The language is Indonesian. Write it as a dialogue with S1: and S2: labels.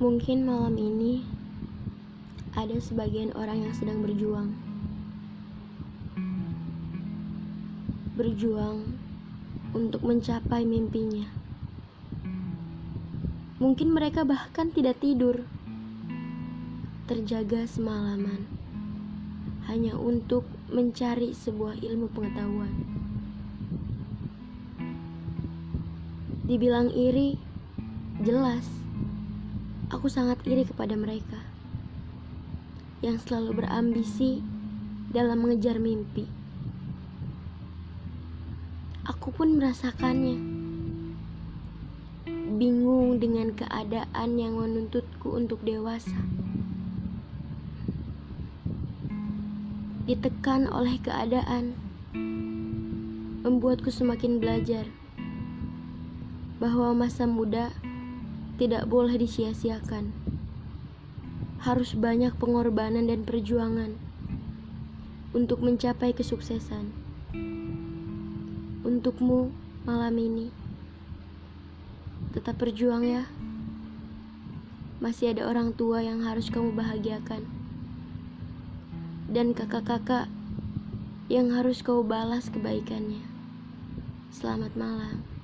S1: Mungkin malam ini ada sebagian orang yang sedang berjuang. Berjuang untuk mencapai mimpinya. Mungkin mereka bahkan tidak tidur, terjaga semalaman hanya untuk mencari sebuah ilmu pengetahuan. Dibilang iri, jelas aku sangat iri kepada mereka yang selalu berambisi dalam mengejar mimpi. Aku pun merasakannya. Bingung dengan keadaan yang menuntutku untuk dewasa. Ditekan oleh keadaan, membuatku semakin belajar bahwa masa muda tidak boleh disia-siakan. Harus banyak pengorbanan dan perjuangan untuk mencapai kesuksesan. Untukmu malam ini, tetap berjuang ya. Masih ada orang tua yang harus kamu bahagiakan, dan kakak-kakak yang harus kau balas kebaikannya. Selamat malam.